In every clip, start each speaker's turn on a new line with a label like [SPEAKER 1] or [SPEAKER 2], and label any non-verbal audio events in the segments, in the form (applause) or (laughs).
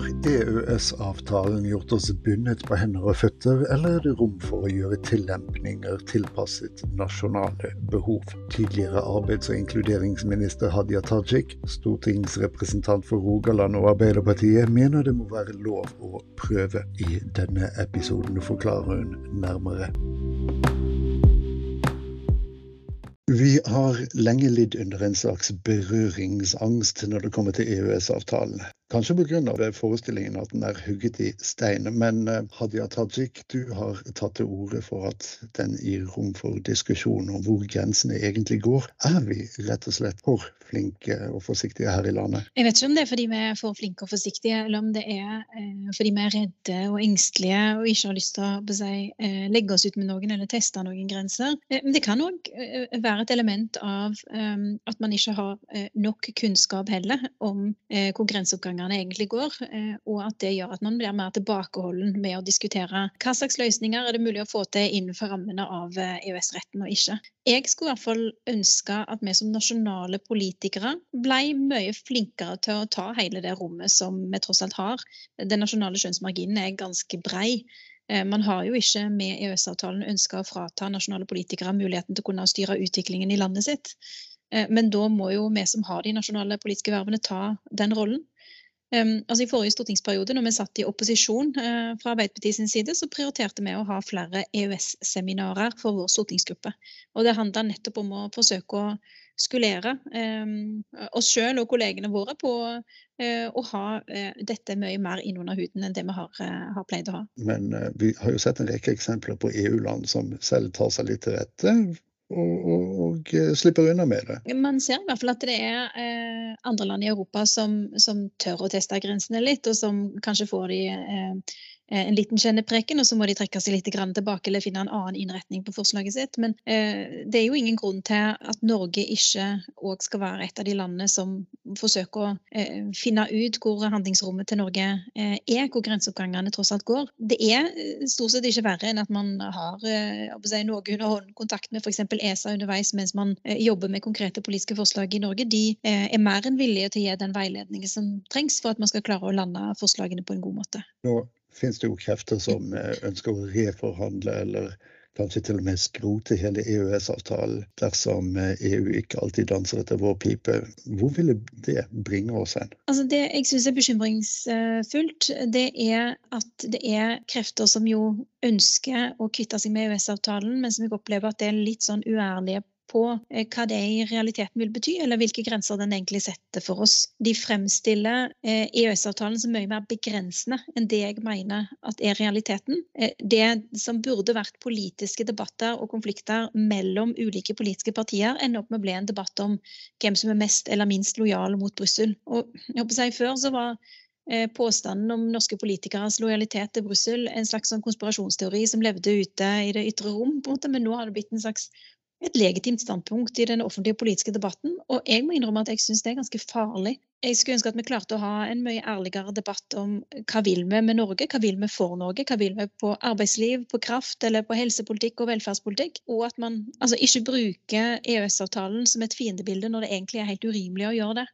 [SPEAKER 1] Har EØS-avtalen gjort oss bundet på hender og føtter, eller er det rom for å gjøre tillempninger tilpasset nasjonale behov? Tidligere arbeids- og inkluderingsminister Hadia Tajik, stortingsrepresentant for Rogaland og Arbeiderpartiet, mener det må være lov å prøve. I denne episoden forklarer hun nærmere. Vi har lenge lidd under en slags berøringsangst når det kommer til EØS-avtalen. Kanskje pga. forestillingen at den er hugget i stein. Men eh, Hadia Tajik, du har tatt til orde for at den gir rom for diskusjon om hvor grensene egentlig går. Er vi rett og slett for flinke og forsiktige her i landet?
[SPEAKER 2] Jeg vet ikke om det er fordi vi er for flinke og forsiktige, eller om det er eh, fordi vi er redde og engstelige og ikke har lyst til å si, eh, legge oss ut med noen eller teste noen grenser. Eh, men det kan òg være et element av at man ikke har nok kunnskap heller om hvor grenseoppgangene egentlig går, og at det gjør at man blir mer tilbakeholden med å diskutere hva slags løsninger er det mulig å få til innenfor rammene av EØS-retten og ikke. Jeg skulle i hvert fall ønske at vi som nasjonale politikere ble mye flinkere til å ta hele det rommet som vi tross alt har. Den nasjonale skjønnsmarginen er ganske brei. Eh, man har jo ikke med EØS-avtalen ønska å frata nasjonale politikere muligheten til å kunne styre utviklingen i landet sitt. Men da må jo vi som har de nasjonale politiske vervene, ta den rollen. Altså I forrige stortingsperiode, når vi satt i opposisjon uh, fra Arbeiderpartiet sin side, så prioriterte vi å ha flere EØS-seminarer for vår stortingsgruppe. Og Det handla nettopp om å forsøke å skulere oss sjøl og kollegene våre på uh, å ha uh, dette mye mer innunder huden enn det vi har, har pleid å ha.
[SPEAKER 1] Men vi har jo sett en rekke eksempler på EU-land som selv tar seg litt til rette og, og, slipper unna med det.
[SPEAKER 2] Man ser i hvert fall at det er eh, andre land i Europa som, som, tør å teste grensene litt, og som kanskje får de Eh, en liten kjennepreken, og så må de trekke seg litt tilbake eller finne en annen innretning på forslaget sitt. Men eh, det er jo ingen grunn til at Norge ikke òg skal være et av de landene som forsøker å eh, finne ut hvor handlingsrommet til Norge eh, er, hvor grenseoppgangene tross alt går. Det er eh, stort sett ikke verre enn at man har eh, si, noenlunde kontakt med f.eks. ESA underveis mens man jobber med konkrete politiske forslag i Norge. De er mer enn villige til å gi den veiledningen som trengs for at man skal klare å lande forslagene på en god måte.
[SPEAKER 1] Nå finnes det jo krefter som eh, ønsker å reforhandle eller kanskje til og med skrote hele EØS-avtalen dersom EU eh, e ikke alltid danser etter vår pipe. Hvor ville det bringe oss hen?
[SPEAKER 2] Altså det jeg syns er bekymringsfullt, det er at det er krefter som jo ønsker å kvitte seg med EØS-avtalen, men som jeg opplever at det er litt sånn uærlige på eh, hva det i realiteten vil bety, eller hvilke grenser den egentlig setter for oss. De fremstiller eh, EØS-avtalen som mye mer begrensende enn det jeg mener at er realiteten. Eh, det som burde vært politiske debatter og konflikter mellom ulike politiske partier, ender opp med å bli en debatt om hvem som er mest eller minst lojal mot Brussel. Jeg håper å før var påstanden om norske politikeres lojalitet til Brussel en slags sånn konspirasjonsteori som levde ute i det ytre rom, men nå har det blitt en slags et legitimt standpunkt i den offentlige politiske debatten. Og jeg må innrømme at jeg syns det er ganske farlig. Jeg skulle ønske at vi klarte å ha en mye ærligere debatt om hva vil vi med Norge, hva vil vi for Norge, hva vil vi på arbeidsliv, på kraft eller på helsepolitikk og velferdspolitikk. Og at man altså, ikke bruker EØS-avtalen som et fiendebilde når det egentlig er helt urimelig å gjøre det.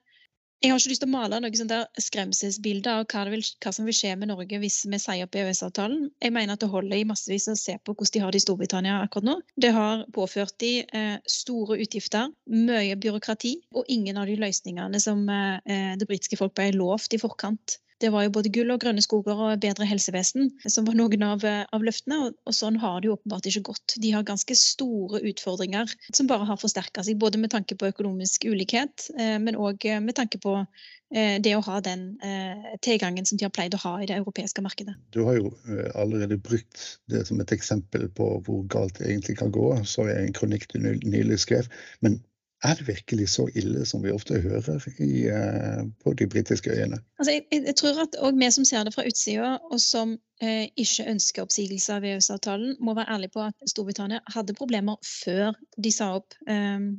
[SPEAKER 2] Jeg har ikke lyst til å male noe sånt der skremselsbilde av hva, vil, hva, som vil skje med Norge hvis vi sier opp EØS-avtalen. Jeg mener at det holder i massevis å se på hvordan de har det i Storbritannia akkurat nå. Det har påført de eh, store utgifter, mye byråkrati og ingen av de løsningene som eh, det britiske folk ble lovt i forkant. Det var jo både gull og grønne skoger og bedre helsevesen som var noen av, av løftene. Og, og, sånn har det jo åpenbart ikke gått. De har ganske store utfordringer som bare har forsterka seg. Både med tanke på økonomisk ulikhet, eh, men òg eh, med tanke på eh, det å ha den eh, tilgangen som de har pleid å ha i det europeiske markedet.
[SPEAKER 1] Du har jo eh, allerede brukt det som et eksempel på hvor galt det egentlig kan gå. Så er en kronikk du nylig skrev. Men er det virkelig så ille som vi ofte hører i, uh, på de britiske øyene?
[SPEAKER 2] Altså, jeg, jeg, tror at òg vi som ser det fra utsida, og som uh, ikke ønsker oppsigelse av EØS-avtalen, må være ærlige på at Storbritannia hadde problemer før de sa opp um,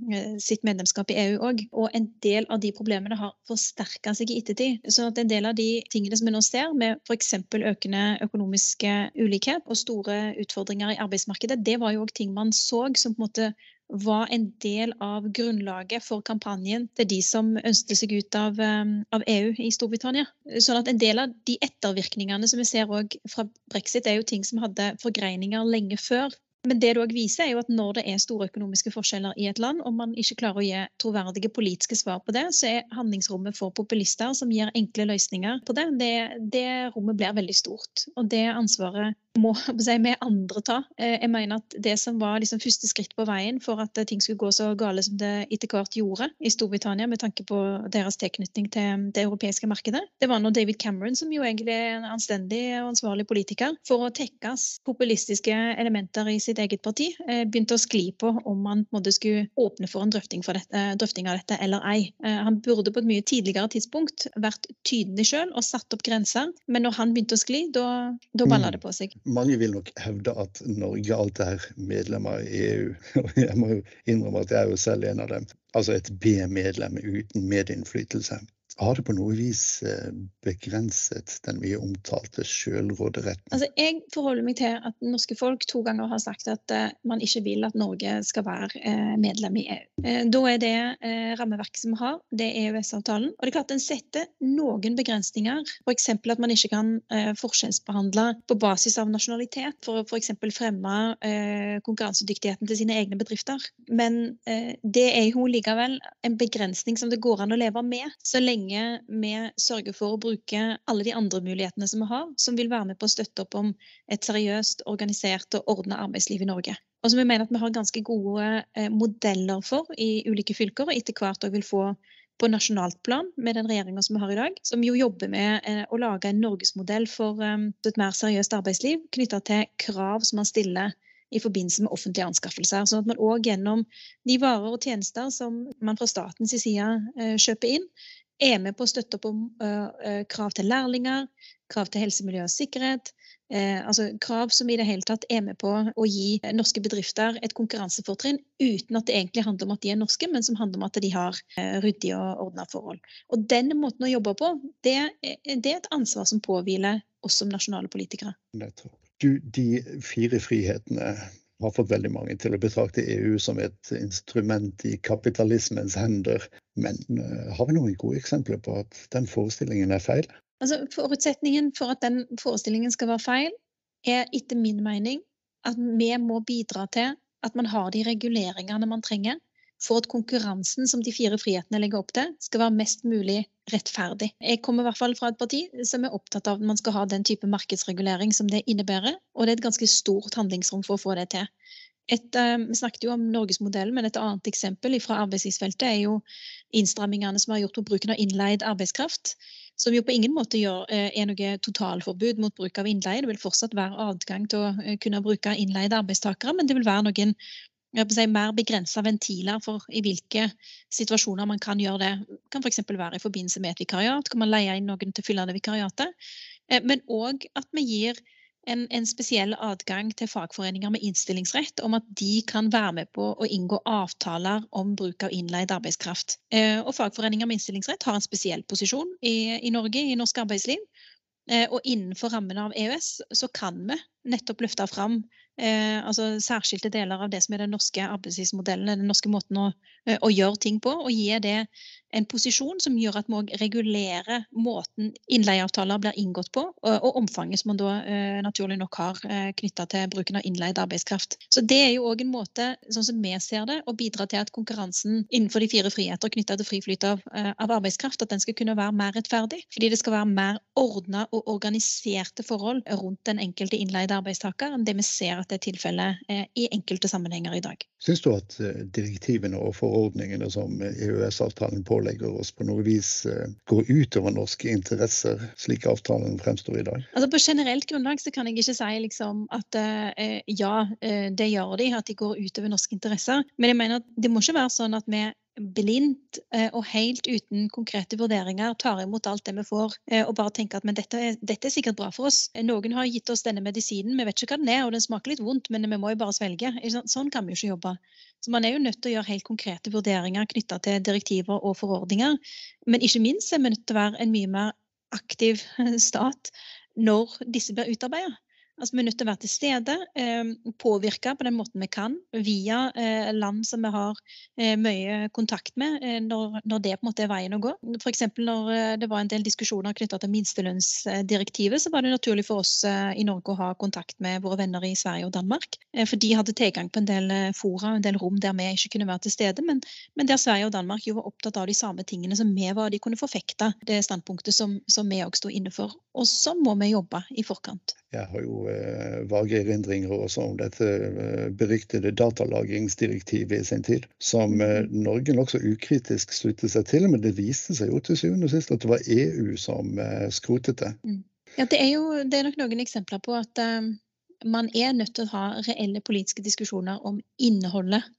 [SPEAKER 2] sitt medlemskap i EU òg. Og en del av de problemene har forsterka seg i ettertid. Så en del av de tingene som vi nå ser, med f.eks. økende økonomiske ulikhet og store utfordringer i arbeidsmarkedet, det var jo òg ting man så som på en måte var en del av grunnlaget for kampanjen til de som ønsket seg ut av, av, EU i Storbritannia. Sånn at En del av de ettervirkningene som vi ser fra brexit, er jo ting som hadde forgreininger lenge før. Men det det òg viser, er jo at når det er store økonomiske forskjeller i et land, og man ikke klarer å gi troverdige politiske svar på det, så er handlingsrommet for populister som gir enkle løsninger på det, det, det rommet blir veldig stort. Og det ansvaret må si, vi andre ta. Eh, jeg mener at Det som var liksom første skritt på veien for at ting skulle gå så gale som det etter hvert gjorde i Storbritannia, med tanke på deres tilknytning til det europeiske markedet, det var når David Cameron, som jo egentlig er en anstendig og ansvarlig politiker, for å tekkes populistiske elementer i sitt eget parti, eh, begynte å skli på om man måtte skulle åpne for en drøfting, for dette, drøfting av dette eller ei. Eh, han burde på et mye tidligere tidspunkt vært tydelig sjøl og satt opp grenser, men når han begynte å skli, da, da balla mm. det på seg
[SPEAKER 1] mange vil nok hevde at Norge alt er medlemmer i EU. (laughs) Og jeg må jo innrømme at jeg er jo selv en av dem. Altså et B-medlem uten medinnflytelse har det på noe vis eh, begrenset den mye omtalte sjølråderetten?
[SPEAKER 2] Altså, jeg forholder meg til at norske folk to ganger har sagt at uh, man ikke vil at Norge skal være uh, medlem i EU. Da er det rammeverket som vi har, det er EØS-avtalen. Og det er klart den setter noen begrensninger. F.eks. at man ikke kan forskjellsbehandle på basis av nasjonalitet for å f.eks. fremme konkurransedyktigheten til sine egne bedrifter. Men det er jo likevel en begrensning som det går an å leve med. så lenge lenge vi sørger for å bruke alle de andre mulighetene som vi har, som vil være med på å støtte opp om et seriøst, organisert og ordna arbeidsliv i Norge. Og som vi mener at vi har ganske gode eh, modeller for i ulike fylker, og etter hvert òg vil få på nasjonalt plan med den regjeringa som vi har i dag, som jo jobber med eh, å lage en norgesmodell for eh, et mer seriøst arbeidsliv knytta til krav som man stiller i forbindelse med offentlige anskaffelser. Sånn at man òg gjennom de varer og tjenester som man fra statens side kjøper inn, er med på å støtte opp om uh, krav til lærlinger, krav til helse, miljø og sikkerhet. Uh, altså krav som i det hele tatt er med på å gi norske bedrifter et konkurransefortrinn uten at det egentlig handler om at de er norske, men som handler om at de har uh, ryddige og ordna forhold. Og den måten å jobbe på, det, det er et ansvar som påhviler oss som nasjonale politikere.
[SPEAKER 1] Du, de fire frihetene har fått veldig mange til å betrakte EU som et instrument i kapitalismens hender. Men uh, har vi noen gode eksempler på at den forestillingen er feil?
[SPEAKER 2] Altså, Forutsetningen for at den forestillingen skal være feil, er etter min mening at vi må bidra til at man har de reguleringene man trenger for at konkurransen som de fire frihetene legger opp til, skal være mest mulig rettferdig. Jeg kommer i hvert fall fra et parti som er opptatt av at man skal ha den type markedsregulering som det innebærer, og det er et ganske stort handlingsrom for å få det til. Et, uh, vi snakket jo om norgesmodellen, men et annet eksempel fra arbeidslivsfeltet er jo innstrammingene som er gjort på bruken av innleid arbeidskraft. Som jo på ingen måte gjør, uh, er noe totalforbud mot bruk av innleie. Det vil fortsatt være adgang til å uh, kunne bruke innleide arbeidstakere, men det vil være noen si, mer begrensa ventiler for i hvilke situasjoner man kan gjøre det. Det kan f.eks. være i forbindelse med et vikariat. Kan man leie inn noen til å fylle det vikariatet? Eh, men òg at vi gir en, en, spesiell adgang til fagforeninger med innstillingsrett om at de kan være med på å inngå avtaler om bruk av innleid arbeidskraft. Eh, og fagforeninger med innstillingsrett har en spesiell posisjon i, i Norge, i norsk arbeidsliv. Eh, og innenfor rammene av EØS så kan vi nettopp løfta fram eh, altså særskilte deler av det som er den norske arbeidslivsmodellen, den norske måten å, eh, å, gjøre ting på, og gi det en posisjon som gjør at vi òg regulerer måten innleieavtaler blir inngått på, og, og omfanget som man da eh, naturlig nok har eh, knytta til bruken av innleid arbeidskraft. Så det er jo òg en måte, sånn som vi ser det, å bidra til at konkurransen innenfor de fire friheter knytta til fri flyt av, eh, av, arbeidskraft, at den skal kunne være mer rettferdig. Fordi det skal være mer ordna og organiserte forhold rundt den enkelte innleide arbeidstaker enn det vi ser at det er tilfellet eh, i enkelte sammenhenger i dag.
[SPEAKER 1] Syns du at eh, direktivene og forordningene som EØS-avtalen pålegger oss, på noe vis eh, går utover norske interesser, slik avtalen fremstår i dag?
[SPEAKER 2] Altså På generelt grunnlag så kan jeg ikke si liksom at ja, det gjør de, at de går utover norske interesser. Men jeg mener at det må ikke være sånn at vi blindt og helt uten konkrete vurderinger tar imot alt det vi får, og bare tenker at men dette, er, dette er sikkert bra for oss. Noen har gitt oss denne medisinen, vi vet ikke hva den er, og den smaker litt vondt, men vi må jo bare svelge. Sånn kan vi jo ikke jobbe. Så man er jo nødt til å gjøre helt konkrete vurderinger knytta til direktiver og forordninger. Men ikke minst er vi nødt til å være en mye mer aktiv (laughs) stat når disse blir utarbeida. Altså, vi er nødt til å være til stede, eh, påvirke på den måten vi kan, via eh, land som vi har eh, mye kontakt med, eh, når, det på en måte er veien å gå. F.eks. når det var en del diskusjoner knytta til minstelønnsdirektivet, så var det naturlig for oss i Norge å ha kontakt med våre venner i Sverige og Danmark. for de hadde tilgang på en del fora, en del rom der vi ikke kunne være til stede, men, men der Sverige og Danmark jo var opptatt av de samme tingene som vi var. De kunne forfekte det standpunktet som, som vi òg sto inne for. Og så må vi jobbe i forkant.
[SPEAKER 1] Jeg har jo eh, vage erindringer også om dette eh, beryktede datalagringsdirektivet i sin tid, som eh, mm. Norge nokså ukritisk sluttet seg til. Men det viste seg jo til syvende og sist at det var EU som eh, skrotet det. Mm.
[SPEAKER 2] Ja, det er jo det er nok noen eksempler på at um man er nødt til å ha reelle politiske diskusjoner om innholdet eh,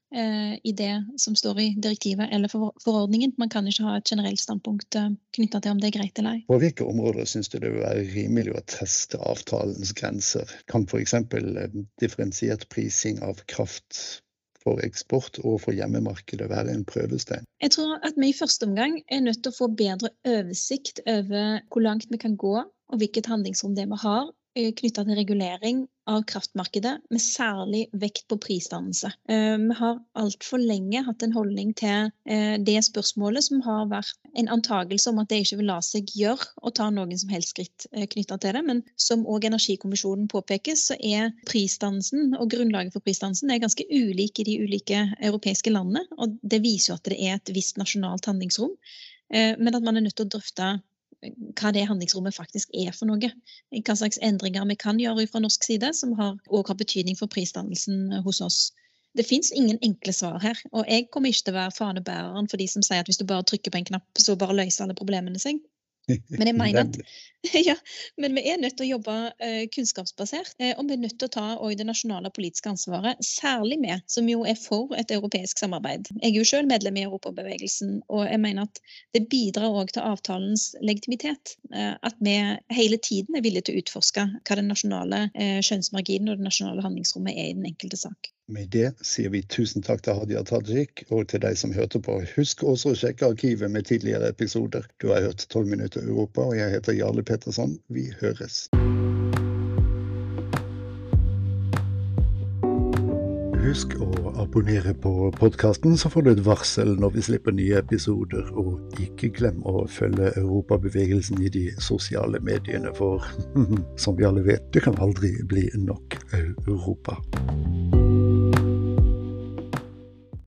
[SPEAKER 2] i det som står i direktivet eller forordningen. Man kan ikke ha et generelt standpunkt eh, knytta til om det er greit eller ei.
[SPEAKER 1] På hvilke områder syns du det vil være rimelig å teste avtalens grenser? Kan f.eks. Eh, differensiert prising av kraft for eksport og for hjemmemarkedet være en prøvestein?
[SPEAKER 2] Jeg tror at vi i første omgang er nødt til å få bedre oversikt over hvor langt vi kan gå, og hvilket handlingsrom det vi har Eh, knytta til regulering av kraftmarkedet, med særlig vekt på prisdannelse. Eh, vi har altfor lenge hatt en holdning til eh, det spørsmålet som har vært en antakelse om at det ikke vil la seg gjøre å ta noen som helst skritt knytta til det. Men som òg Energikommisjonen påpeker, så er prisdannelsen og grunnlaget for prisdannelsen ganske ulik i de ulike europeiske landene. Og det viser jo at det er et visst nasjonalt handlingsrom. Men at man er nødt til å drøfte hva det handlingsrommet faktisk er for noe. Hva slags endringer vi kan gjøre fra norsk side, som har, også har betydning for prisdannelsen hos oss. Det fins ingen enkle svar her. Og jeg kommer ikke til å være fanebæreren for de som sier at hvis du bare trykker på en knapp, så bare løser alle problemene seg. Men jeg (laughs) mener at (laughs) ja, men vi er nødt til å jobbe uh, kunnskapsbasert. Uh, og vi er nødt til å ta det nasjonale politiske ansvaret, særlig vi som jo er for et europeisk samarbeid. Jeg er jo selv medlem i Europabevegelsen, og jeg mener at det bidrar òg til avtalens legitimitet. Uh, at vi hele tiden er villige til å utforske hva den nasjonale skjønnsmarginen og det nasjonale handlingsrommet er i den enkelte sak.
[SPEAKER 1] Med det sier vi tusen takk til Hadia Tajik og til deg som hørte på. Husk også å sjekke arkivet med tidligere episoder. Du har hørt 12 minutter Europa, og jeg heter Jarle Petterson. Vi høres. Husk å abonnere på podkasten, så får du et varsel når vi slipper nye episoder. Og ikke glem å følge Europabevegelsen i de sosiale mediene, for (laughs) som vi alle vet, det kan aldri bli nok Europa.